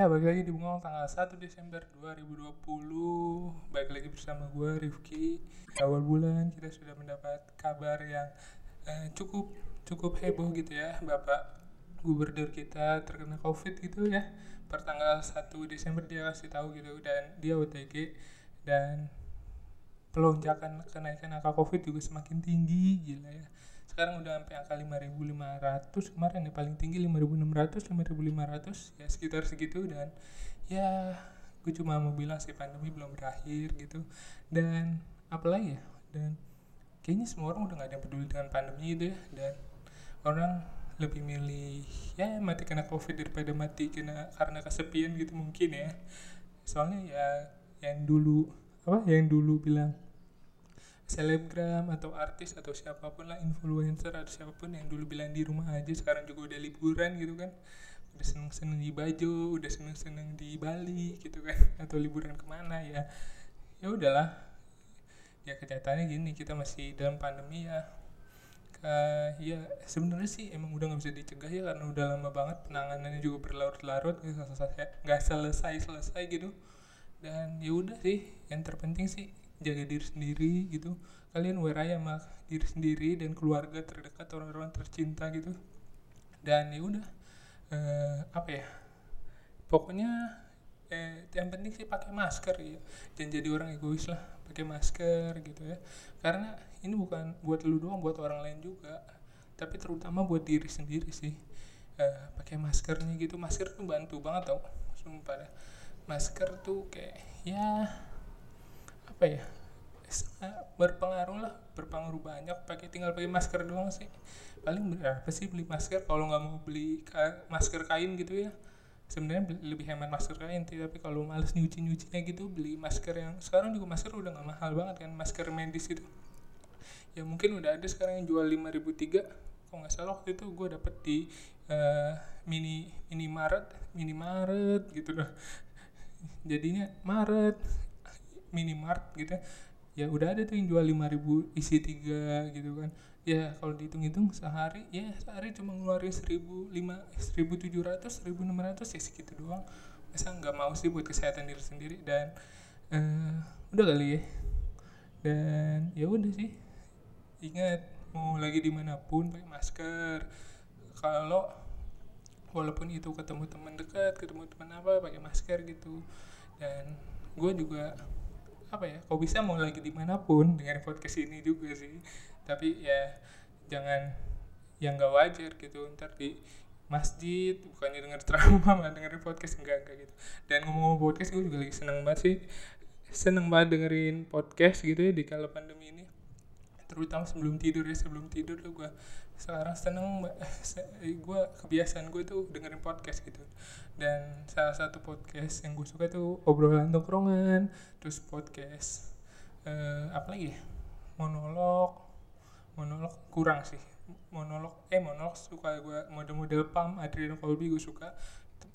Ya, balik lagi di Bengong tanggal 1 Desember 2020 Balik lagi bersama gue, Rifki. Di awal bulan kita sudah mendapat kabar yang eh, cukup cukup heboh gitu ya Bapak gubernur kita terkena covid gitu ya. Per tanggal 1 Desember dia kasih tahu gitu Dan dia OTG Dan pelonjakan kenaikan angka covid juga semakin tinggi Gila ya sekarang udah sampai angka 5500 kemarin ya paling tinggi 5600 5500 ya sekitar segitu. Dan ya gue cuma mau bilang sih pandemi belum berakhir gitu. Dan apalagi ya dan kayaknya semua orang udah gak ada yang peduli dengan pandemi gitu ya. Dan orang lebih milih ya mati kena covid daripada mati kena karena kesepian gitu mungkin ya. Soalnya ya yang dulu apa yang dulu bilang selebgram atau artis atau siapa pun lah influencer atau siapa pun yang dulu bilang di rumah aja sekarang juga udah liburan gitu kan. Udah seneng seneng di Bajo udah seneng seneng di Bali gitu kan. Atau liburan ke mana ya. Ya udahlah. Ya kenyataannya gini kita masih dalam pandemi ya. Uh, ya sebenarnya sih emang udah nggak bisa dicegah ya karena udah lama banget penanganannya juga berlarut-larut nggak selesai nggak selesai selesai gitu. Dan ya udah sih yang terpenting sih jaga diri sendiri gitu. Kalian wear aja sama diri sendiri dan keluarga terdekat orang-orang tercinta gitu. Dan ya udah eh, apa ya pokoknya eh, yang penting sih pakai masker ya. Jangan jadi orang egois lah pakai masker gitu ya. Karena ini bukan buat lu doang buat orang lain juga. Tapi terutama buat diri sendiri sih. Eh, pakai maskernya gitu. Masker tuh bantu banget tau sumpah masker tuh kayak ya apa ya? Berpengaruh lah berpengaruh banyak. Pakai tinggal pakai masker doang sih. Paling berapa sih? Beli masker. Kalau nggak mau beli masker kain gitu ya. Sebenarnya lebih hemat masker kain tapi kalau males nyuci nyucinya gitu beli masker yang sekarang juga masker udah nggak mahal banget kan. Masker medis itu. Ya mungkin udah ada sekarang yang jual lima ribu tiga. Kalau nggak salah waktu itu gue dapet di uh, mini mini Maret. Mini Maret gitu loh jadinya Maret minimart gitu ya. Udah ada tuh yang jual 5000 isi tiga gitu kan. Ya kalau dihitung-hitung sehari ya sehari cuma ngeluarin seribu lima seribu tujuh ratus seribu enam ratus ya segitu doang. Masa nggak mau sih buat kesehatan diri sendiri? Dan uh, udah kali ya. Dan ya udah sih. Ingat mau lagi di mana pun pakai masker. Kalau walaupun itu ketemu teman dekat ketemu teman apa pakai masker gitu. Dan gue juga apa ya kau bisa mau lagi di mana pun dengan podcast ini juga sih. Tapi ya jangan yang gak wajar gitu. Ntar di masjid bukannya denger ceramah malah dengerin podcast enggak enggak gitu. Dan ngomong-ngomong podcast gue juga lagi seneng banget sih. Seneng banget dengerin podcast gitu ya di kala pandemi ini. Terutama sebelum tidur ya sebelum tidur tuh gue sekarang seneng eh, gue kebiasaan gue tuh dengerin podcast gitu. Dan salah satu podcast yang gue suka tuh obrolan tongkrongan terus podcast uh, apa lagi ya? monolog. Monolog kurang sih. Monolog eh monolog suka gue model-model pam Adrian Colby gue suka.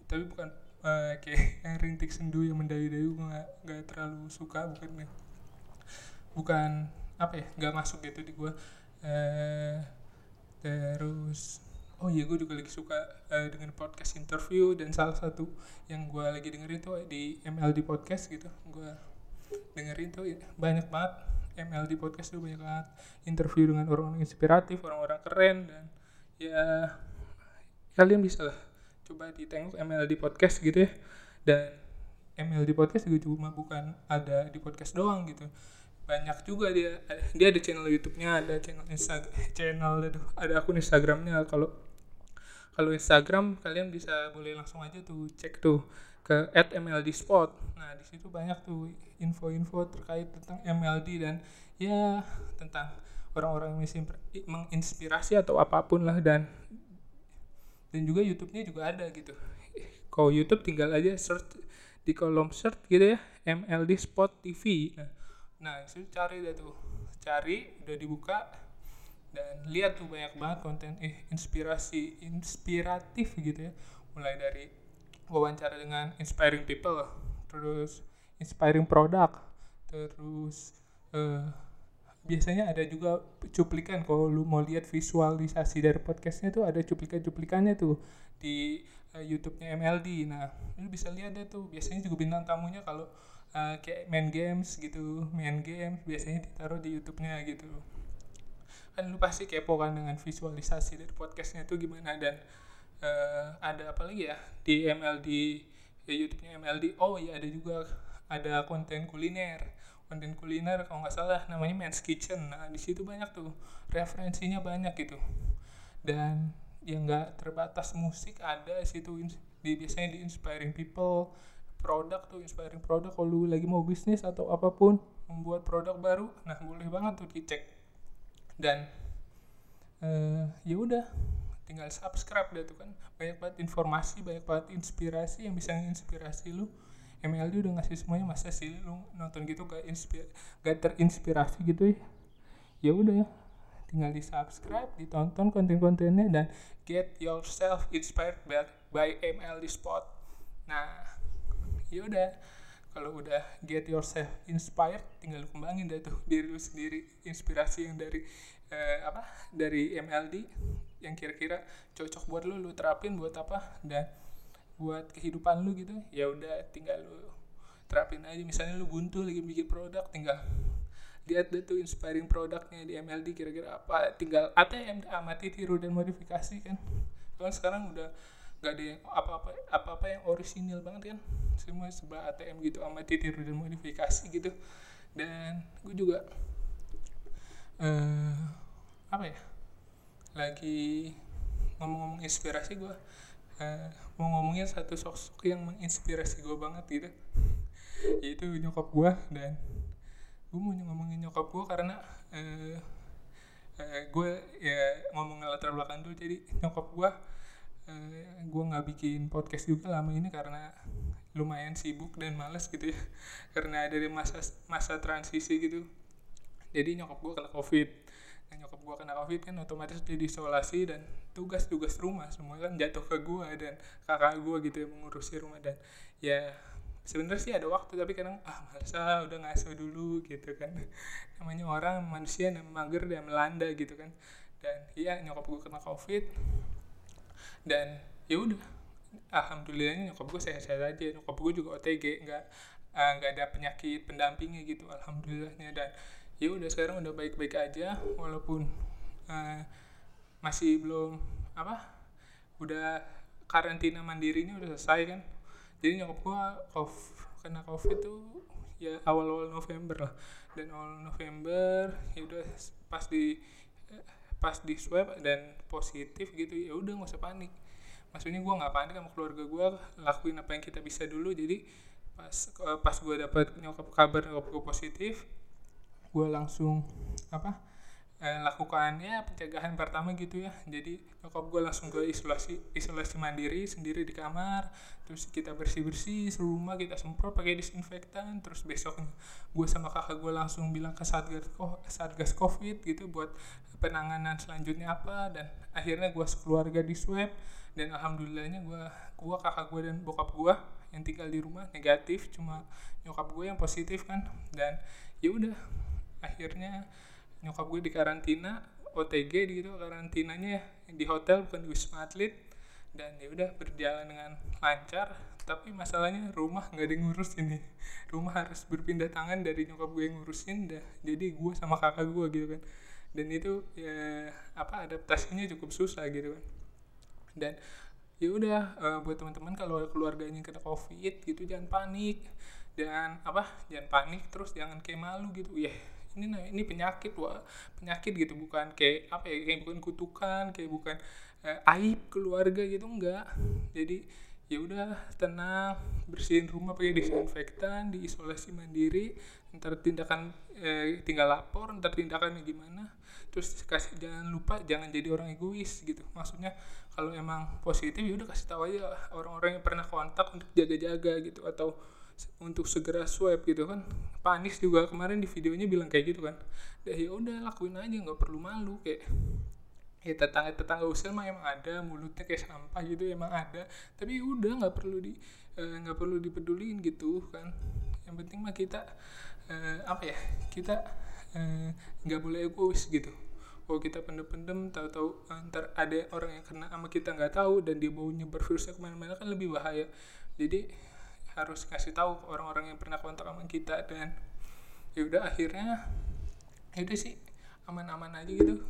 Tapi bukan uh, kayak yang rintik sendu yang mendayu-dayu gue gak, gak terlalu suka bukan bukan apa ya nggak masuk gitu di gue uh, terus oh iya gue juga lagi suka uh, dengan podcast interview dan salah satu yang gue lagi dengerin tuh di MLD podcast gitu. Gue dengerin tuh ya, banyak banget. MLD podcast tuh banyak banget. Interview dengan orang-orang inspiratif orang-orang keren dan ya kalian bisa lah coba ditengok MLD podcast gitu ya. Dan MLD podcast juga cuma bukan ada di podcast doang gitu banyak juga dia. Dia ada channel YouTube-nya ada channel Instagram channel ada akun Instagramnya. Kalau kalau Instagram kalian bisa boleh langsung aja tuh cek tuh ke @mld spot. Nah di situ banyak tuh info-info terkait tentang MLD dan ya tentang orang-orang yang menginspirasi atau apa pun lah dan dan juga YouTube-nya juga ada gitu. Kalau YouTube tinggal aja search di kolom search gitu ya MLD Spot TV nah nah itu cari deh tuh. Cari udah dibuka dan lihat tuh banyak banget konten eh inspirasi inspiratif gitu ya. Mulai dari wawancara dengan inspiring people terus inspiring product terus uh, biasanya ada juga cuplikan. Kalau lu mau lihat visualisasi dari podcastnya tuh ada cuplikan-cuplikannya tuh di uh, YouTube-nya MLD nah lu bisa lihat deh tuh. Biasanya juga bintang tamunya kalau uh, kayak main games gitu main games biasanya ditaruh di YouTube-nya gitu. Kan lu pasti kepo kan dengan visualisasi dari podcastnya itu gimana dan uh, ada apa lagi ya di MLD ya YouTube-nya MLD oh iya ada juga ada konten kuliner. Konten kuliner kalau nggak salah namanya Men's Kitchen. Nah di situ banyak tuh referensinya banyak gitu. Dan yang nggak terbatas musik ada situ di biasanya di inspiring people produk tuh inspiring produk. Kalau lu lagi mau bisnis atau apa pun membuat produk baru nah boleh banget tuh dicek. Dan uh, ya udah tinggal subscribe deh tuh kan. Banyak banget informasi banyak banget inspirasi yang bisa menginspirasi lu. MLD udah ngasih semuanya masa sih lu nonton gitu gak inspir gak terinspirasi gitu ya? Ya udah ya tinggal di subscribe ditonton konten-kontennya dan get yourself inspired by, by MLD Spot nah ya udah kalau udah get yourself inspired tinggal kembangin deh tuh diri lu sendiri inspirasi yang dari eh, apa dari MLD yang kira-kira cocok buat lu lu terapin buat apa dan buat kehidupan lu gitu. Ya udah tinggal lu terapin aja. Misalnya lu buntu lagi bikin produk tinggal lihat deh tuh inspiring produknya di MLD kira-kira apa. Tinggal ATM amati tiru dan modifikasi kan. Kan sekarang udah gak ada yang apa-apa apa-apa yang orisinil banget kan. Semua sebelah ATM gitu amati tiru dan modifikasi gitu. Dan gue juga uh, apa ya lagi ngomong-ngomong inspirasi gue uh, mau ngomongin satu sosok yang menginspirasi gue banget gitu. Yaitu nyokap gue dan gue mau ngomongin nyokap gue karena uh, uh, gue ya ngomong latar belakang dulu. Jadi nyokap gue uh, gue nggak bikin podcast juga lama ini karena lumayan sibuk dan males gitu ya. Karena dari masa masa transisi gitu. Jadi nyokap gue kena covid. Nah, nyokap gue kena covid kan otomatis dia diisolasi dan tugas-tugas rumah semua kan jatuh ke gue dan kakak gue gitu yang mengurusi rumah. Dan ya sebenarnya sih ada waktu tapi kadang ah masa udah ngasuh dulu gitu kan. Namanya orang manusia yang mager dan melanda gitu kan. Dan iya nyokap gue kena covid dan ya udah alhamdulillahnya nyokap gue sehat-sehat aja. Nyokap gue juga OTG nggak ah, nggak uh, ada penyakit pendampingnya gitu alhamdulillahnya. Dan ya udah sekarang udah baik-baik aja walaupun uh, masih belum apa udah karantina mandiri ini udah selesai kan. Jadi nyokap gua kena covid tuh ya awal-awal November lah. Dan awal November ya udah pas di pas di swab dan positif gitu ya udah nggak usah panik. Maksudnya gue nggak panik sama keluarga gue lakuin apa yang kita bisa dulu. Jadi pas pas gue dapat nyokap kabar nyokap gue positif gue langsung apa eh, lakukannya pencegahan pertama gitu ya. Jadi nyokap gue langsung ke isolasi isolasi mandiri sendiri di kamar. Terus kita bersih bersih seluruh rumah kita semprot pakai disinfektan. Terus besok gue sama kakak gue langsung bilang ke satgas satgas covid gitu buat penanganan selanjutnya apa. Dan akhirnya gue sekeluarga di swab. Dan alhamdulillahnya gue gue kakak gue dan bokap gue yang tinggal di rumah negatif. Cuma nyokap gue yang positif kan. Dan ya udah akhirnya nyokap gue di karantina OTG gitu karantinanya ya di hotel bukan di wisma atlet. Dan ya udah berjalan dengan lancar tapi masalahnya rumah nggak ada ngurus ini. Rumah harus berpindah tangan dari nyokap gue yang ngurusin dah. Jadi gue sama kakak gue gitu kan. Dan itu ya apa adaptasinya cukup susah gitu kan. Dan ya udah uh, buat teman-teman kalau keluarganya kena covid gitu jangan panik. Dan apa jangan panik terus jangan kayak malu gitu. Ya yeah ini nah ini penyakit wah penyakit gitu bukan kayak apa ya kayak bukan kutukan kayak bukan eh, aib keluarga gitu enggak. Jadi ya udah tenang bersihin rumah pakai disinfektan diisolasi mandiri ntar tindakan eh, tinggal lapor ntar tindakannya gimana. Terus kasih jangan lupa jangan jadi orang egois gitu. Maksudnya kalau emang positif ya udah kasih tahu aja orang-orang yang pernah kontak untuk jaga-jaga gitu atau untuk segera swab gitu kan panis juga. Kemarin di videonya bilang kayak gitu kan. Ya udah lakuin aja nggak perlu malu kayak ya tetangga tetangga usil mah emang ada mulutnya kayak sampah gitu emang ada. Tapi ya udah nggak perlu di eh, nggak uh, perlu dipedulin gitu kan. Yang penting mah kita uh, apa ya kita eh, nggak uh, boleh egois gitu. Oh kita pendem-pendem tahu-tahu eh, ntar ada orang yang kena sama kita nggak tahu dan dia mau nyebar virusnya ke mana-mana kan lebih bahaya. Jadi harus kasih tahu orang-orang yang pernah kontak sama kita dan ya udah akhirnya ya udah sih aman-aman aja gitu.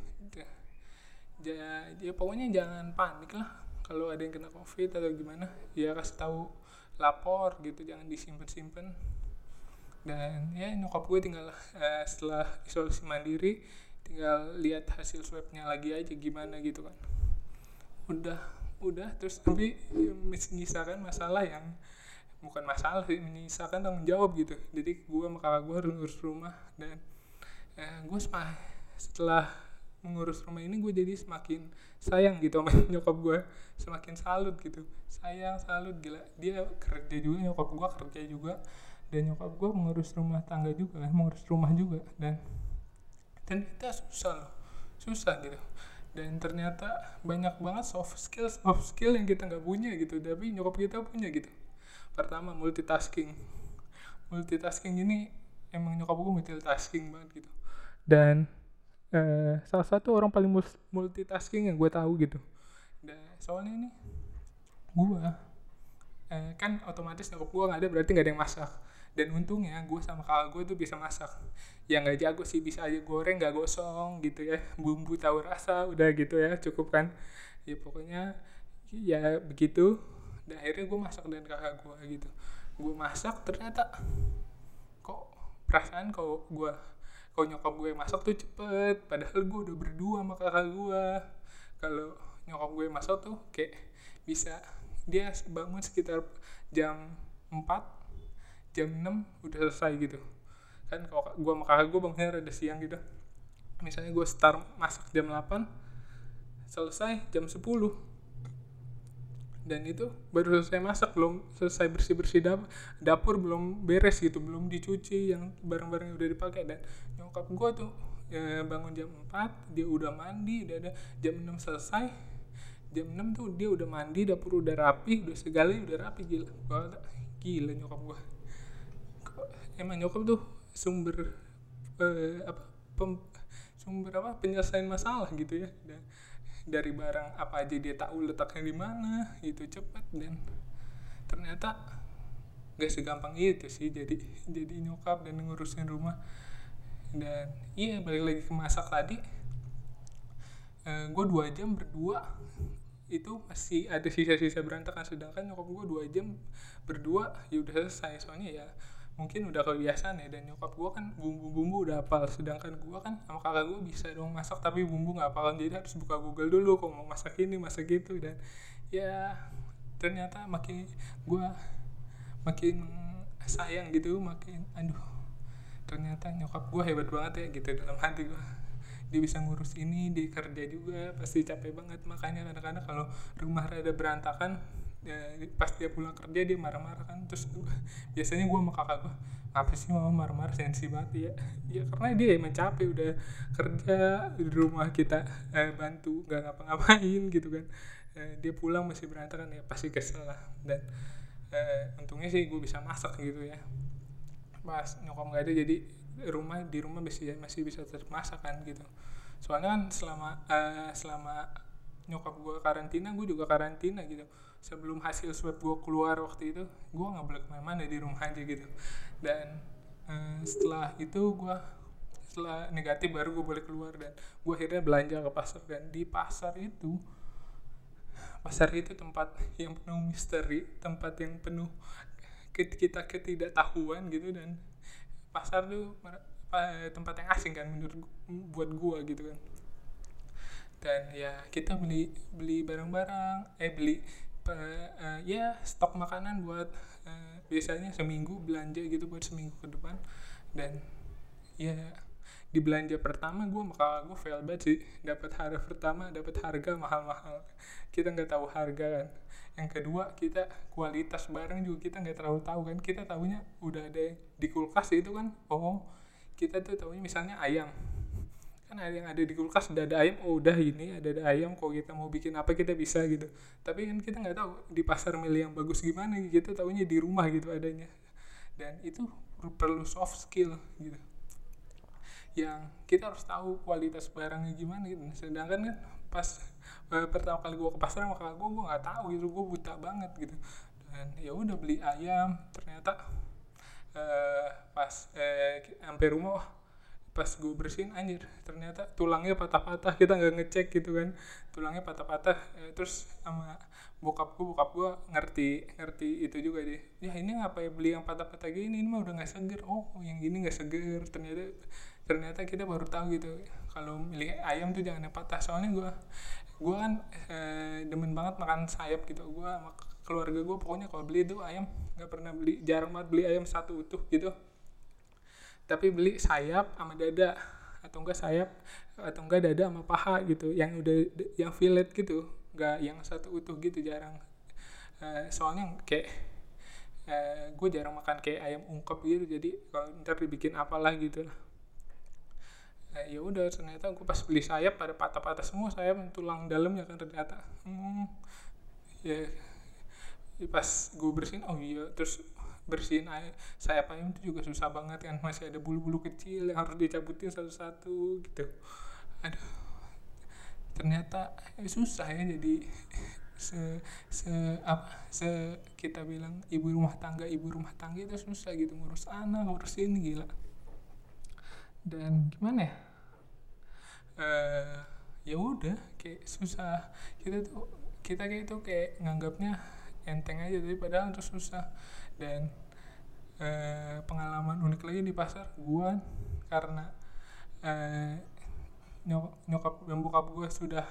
Ya, ya pokoknya jangan panik lah kalau ada yang kena covid atau gimana. Ya kasih tahu lapor gitu jangan disimpan simpan dan ya nyokap gue tinggal uh, setelah isolasi mandiri tinggal lihat hasil swabnya lagi aja gimana gitu kan. Udah udah terus tapi ya, menyisakan masalah yang bukan masalah sih menyisakan tanggung jawab gitu. Jadi gue sama kakak gue harus ngurus rumah dan eh, gue setelah mengurus rumah ini gue jadi semakin sayang gitu sama nyokap gue semakin salut gitu. Sayang salut gila. Dia kerja juga nyokap gue kerja juga. Dan nyokap gue mengurus rumah tangga juga kan mengurus rumah juga. Dan ternyata susah loh. Susah gitu. Dan ternyata banyak banget soft skill soft skill yang kita nggak punya gitu. Tapi nyokap kita punya gitu pertama multitasking. Multitasking ini emang nyokap gue multitasking banget gitu. Dan eh, salah satu orang paling multitasking yang gue tahu gitu. Dan soalnya ini gue eh, kan otomatis nyokap gue nggak ada berarti nggak ada yang masak. Dan untungnya gue sama kakak gue tuh bisa masak. Yang nggak jago sih bisa aja goreng nggak gosong gitu ya. Bumbu tahu rasa udah gitu ya cukup kan. Ya pokoknya ya begitu dan akhirnya gue masak dengan kakak gue gitu. Gue masak ternyata kok perasaan kok gue kok nyokap gue masak tuh cepet. Padahal gue udah berdua sama kakak gue kalau nyokap gue masak tuh kayak bisa dia bangun sekitar jam 4 jam 6 udah selesai gitu. Kan kalau gue sama kakak gue bangunnya rada siang gitu. Misalnya gue start masak jam 8 selesai jam 10 dan itu baru selesai masak belum selesai bersih bersih dapur, dapur belum beres gitu belum dicuci yang barang-barang udah dipakai. Dan nyokap gue tuh ya, bangun jam 4 dia udah mandi udah ada jam 6 selesai. Jam 6 tuh dia udah mandi dapur udah rapi udah segala udah rapi gila. Gua gila nyokap gue emang nyokap tuh sumber eh, apa pem, sumber apa penyelesaian masalah gitu ya. Dan dari barang apa aja dia tahu letaknya di mana itu cepat dan ternyata gak segampang itu sih jadi jadi nyokap dan ngurusin rumah. Dan iya balik lagi ke masak tadi eh, gue dua jam berdua itu masih ada sisa-sisa berantakan sedangkan nyokap gue dua jam berdua ya udah selesai. Soalnya ya mungkin udah kebiasaan ya dan nyokap gue kan bumbu-bumbu udah hafal. Sedangkan gue kan sama kakak gue bisa dong masak tapi bumbu nggak hafal jadi harus buka google dulu kok mau masak ini masak itu dan ya ternyata makin gue makin sayang gitu makin aduh ternyata nyokap gue hebat banget ya gitu dalam hati gue dia bisa ngurus ini dia kerja juga pasti capek banget. Makanya kadang-kadang kalau rumah rada berantakan ya, pas dia pulang kerja dia marah-marah kan. Terus biasanya gue sama kakak gue apa sih mama marah-marah? Sensi banget ya. Ya karena dia emang capek udah kerja di rumah kita eh, bantu nggak ngapa-ngapain gitu kan. Eh, dia pulang masih berantakan ya pasti kesel lah. Dan eh, untungnya sih gue bisa masak gitu ya. Pas nyokap nggak ada jadi rumah di rumah masih masih bisa tetap masak kan gitu. Soalnya kan selama uh, selama nyokap gue karantina gue juga karantina gitu. Sebelum hasil swab gue keluar waktu itu gue nggak boleh ke mana-mana di rumah aja gitu. Dan uh, setelah itu gue setelah negatif baru gue boleh keluar dan gue akhirnya belanja ke pasar. Dan di pasar itu pasar itu tempat yang penuh misteri tempat yang penuh kita ketidaktahuan gitu. Dan pasar tuh tempat yang asing kan menurut buat gue gitu kan dan ya. Kita beli beli barang-barang eh beli uh, ya stok makanan buat uh, biasanya seminggu belanja gitu buat seminggu ke depan. Dan ya di belanja pertama gue maka gue fail banget sih. Dapat harga pertama dapat harga mahal-mahal. Kita nggak tahu harga kan. Yang kedua kita kualitas barang juga kita nggak terlalu tahu kan. Kita tahunya udah ada di kulkas itu kan. Oh kita tuh tahunya misalnya ayam kan ada yang ada di kulkas udah ada ayam oh udah ini ada ada ayam kok kita mau bikin apa kita bisa gitu. Tapi kan kita nggak tahu di pasar milih yang bagus gimana kita tahunya di rumah gitu adanya. Dan itu perlu soft skill gitu. Yang kita harus tahu kualitas barangnya gimana gitu. Sedangkan kan pas uh, pertama kali gue ke pasar sama kakak gue gue nggak tahu gitu. Gue buta banget gitu. Dan ya udah beli ayam ternyata uh, pas uh, sampai rumah pas gue bersihin anjir ternyata tulangnya patah-patah kita nggak ngecek gitu kan. Tulangnya patah-patah eh, terus sama bokap gue bokap gue ngerti ngerti itu juga deh. Ya ini ngapain beli yang patah-patah gini? Ini mah udah nggak seger. Oh yang gini nggak seger. Ternyata ternyata kita baru tahu gitu. Kalau milih ayam tuh jangan yang patah. Soalnya gue gue kan eh, demen banget makan sayap gitu. Gue keluarga gue pokoknya kalau beli itu ayam nggak pernah beli jarang banget beli ayam satu utuh gitu tapi beli sayap sama dada. Atau enggak sayap atau enggak dada sama paha gitu. Yang udah yang fillet gitu. Enggak yang satu utuh gitu jarang. Uh, soalnya kayak uh, gue jarang makan kayak ayam ungkep gitu. Jadi kalau ntar dibikin apalah gitu lah. Uh, ya udah ternyata gue pas beli sayap pada patah-patah semua sayap tulang dalamnya kan ternyata. Hmm, ya pas gue bersihin oh iya terus bersihin air. Sayap ayam itu juga susah banget kan masih ada bulu-bulu kecil yang harus dicabutin satu-satu gitu. Aduh ternyata eh, susah ya jadi se se apa se kita bilang ibu rumah tangga ibu rumah tangga itu susah gitu ngurus anak ngurus ini gila. Dan gimana ya? Uh, ya udah kayak susah. Kita tuh kita kayak itu kayak nganggapnya enteng aja tapi padahal itu susah dan eh, pengalaman unik lagi di pasar gua karena eh, nyokap dan bokap gua sudah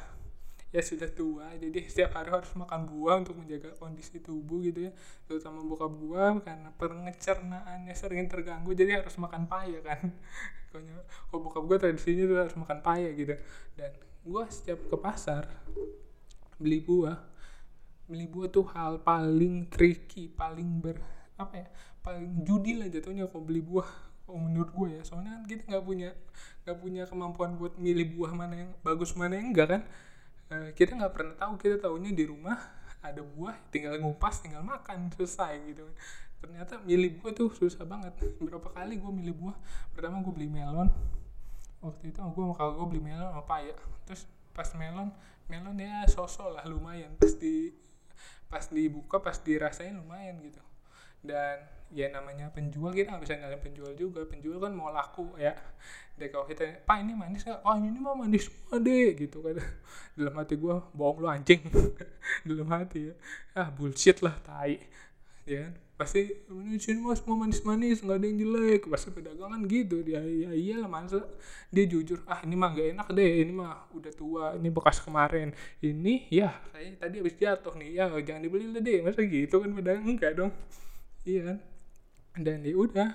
ya sudah tua. Jadi setiap hari harus makan buah untuk menjaga kondisi tubuh gitu ya. Terutama bokap gua karena pencernaannya sering terganggu jadi harus makan paya kan. Kalau bokap gua tradisinya tuh harus makan paya gitu. Dan gua setiap ke pasar beli buah beli buah tuh hal paling tricky paling ber apa ya paling judi lah jatuhnya kalau beli buah kalau menurut gue ya. Soalnya kan kita nggak punya nggak punya kemampuan buat milih buah mana yang bagus mana yang enggak kan. E, kita nggak pernah tahu kita tahunya di rumah ada buah tinggal ngupas tinggal makan selesai gitu ternyata milih buah tuh susah banget. Berapa kali gue milih buah? Pertama gue beli melon. Waktu itu gue kalau gue beli melon apa ya terus pas melon melon ya sosok lah lumayan. Pas di pas dibuka pas dirasain lumayan gitu dan ya namanya penjual kita nggak bisa nyalain penjual juga. Penjual kan mau laku ya. Deh kalau kita pak ini manis nggak? Wah ini mah manis semua deh gitu kan. Dalam hati gue bohong lu anjing. Dalam hati ya. Ah bullshit lah tai. Ya kan? Pasti ini sini mas mau manis-manis nggak ada yang jelek. Pasti pedagang kan gitu. Dia ya iyalah masa dia jujur ah ini mah gak enak deh ini mah udah tua ini bekas kemarin. Ini ya saya tadi habis jatuh nih. Ya jangan dibeli deh masa gitu kan pedagang? Enggak dong iya kan? Dan ya udah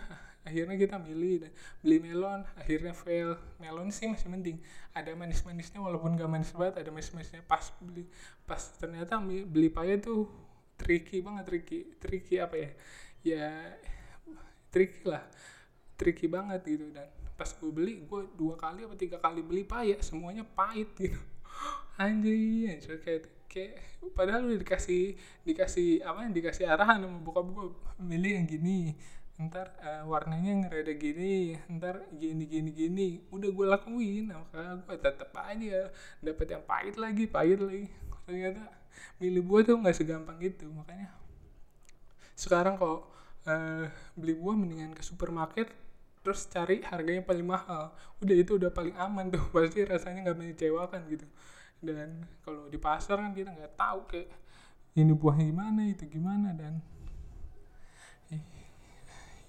akhirnya kita milih dan beli melon akhirnya fail. Melon sih masih mending ada manis-manisnya walaupun gak manis banget ada manis-manisnya pas beli pas ternyata beli paya tuh tricky banget tricky tricky apa ya? Ya tricky lah. Tricky banget gitu. Dan pas gue beli gue dua kali apa tiga kali beli paya semuanya pahit gitu. Anjir kayak kayak padahal udah dikasih dikasih apa dikasih arahan sama bokap gue milih yang gini ntar uh, warnanya ngereda gini ntar gini gini gini. Udah gue lakuin maka gue tetep aja dapat yang pahit lagi pahit lagi. Ternyata milih buah tuh nggak segampang itu makanya sekarang kalau uh, beli buah mendingan ke supermarket terus cari harganya paling mahal. Udah itu udah paling aman tuh. Pasti rasanya nggak mengecewakan gitu dan kalau di pasar kan kita nggak tahu kayak ini buahnya gimana itu gimana dan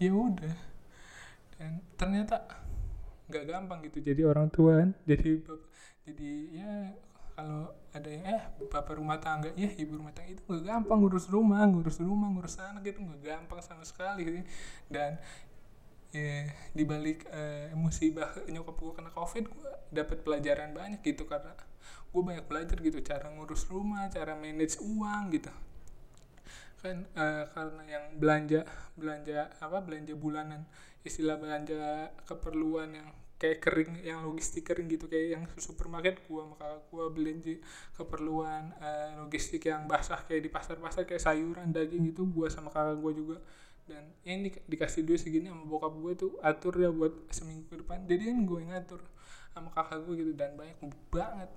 ya udah. Dan ternyata nggak gampang gitu jadi orang tua kan. Jadi jadi ya kalau ada yang eh bapak rumah tangga ya ibu rumah tangga itu nggak gampang ngurus rumah ngurus rumah ngurus anak itu nggak gampang sama sekali sih. Dan ya dibalik uh, musibah nyokap gue kena covid gue dapat pelajaran banyak gitu karena gue banyak belajar gitu cara ngurus rumah cara manage uang gitu. Kan uh, karena yang belanja belanja apa belanja bulanan istilah belanja keperluan yang kayak kering yang logistik kering gitu kayak yang supermarket gua maka gua belanja keperluan uh, logistik yang basah kayak di pasar-pasar kayak sayuran daging gitu gua sama kakak gua juga. Dan ini dikasih duit segini sama bokap gue tuh atur ya buat seminggu ke depan. Jadi kan gue ngatur sama kakak gue gitu dan banyak banget.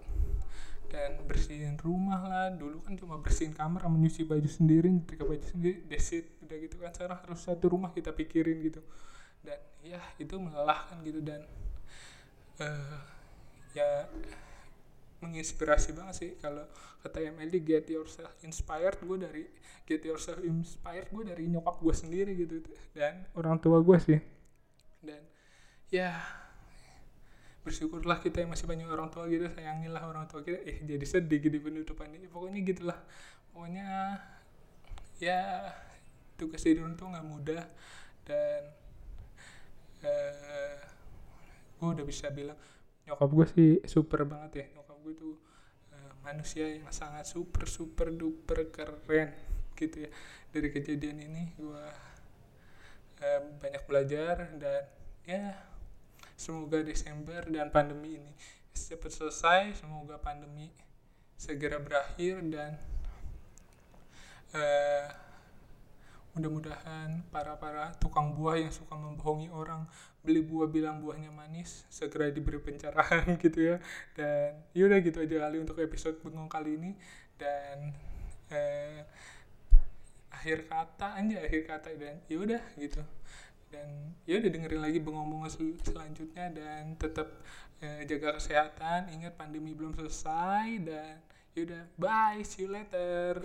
Dan bersihin rumah lah dulu kan cuma bersihin kamar sama nyuci baju sendiri nyetrika baju sendiri desit udah gitu kan. Sekarang harus satu rumah kita pikirin gitu. Dan ya itu melelahkan gitu dan uh, ya menginspirasi banget sih kalau kata MLD get yourself inspired gue dari get yourself inspired gue dari nyokap gue sendiri gitu. Dan orang tua gue sih. Dan ya bersyukurlah kita yang masih banyak orang tua gitu sayangilah orang tua kita. Eh jadi sedih gitu penutupan ini. Pokoknya gitulah. Pokoknya ya tugas orang tua nggak mudah. Dan uh, gue udah bisa bilang nyokap gue sih super banget ya. Nyokap gue tuh uh, manusia yang sangat super super duper keren gitu ya. Dari kejadian ini gue uh, banyak belajar dan ya semoga Desember dan pandemi ini cepat selesai semoga pandemi segera berakhir dan uh, mudah-mudahan para para tukang buah yang suka membohongi orang beli buah bilang buahnya manis segera diberi pencerahan gitu ya. Dan yaudah gitu aja kali untuk episode bengong kali ini. Dan eh, akhir kata aja akhir kata dan yaudah gitu dan ya udah dengerin lagi bengong-bengong sel selanjutnya dan tetap eh, jaga kesehatan ingat pandemi belum selesai dan yaudah bye see you later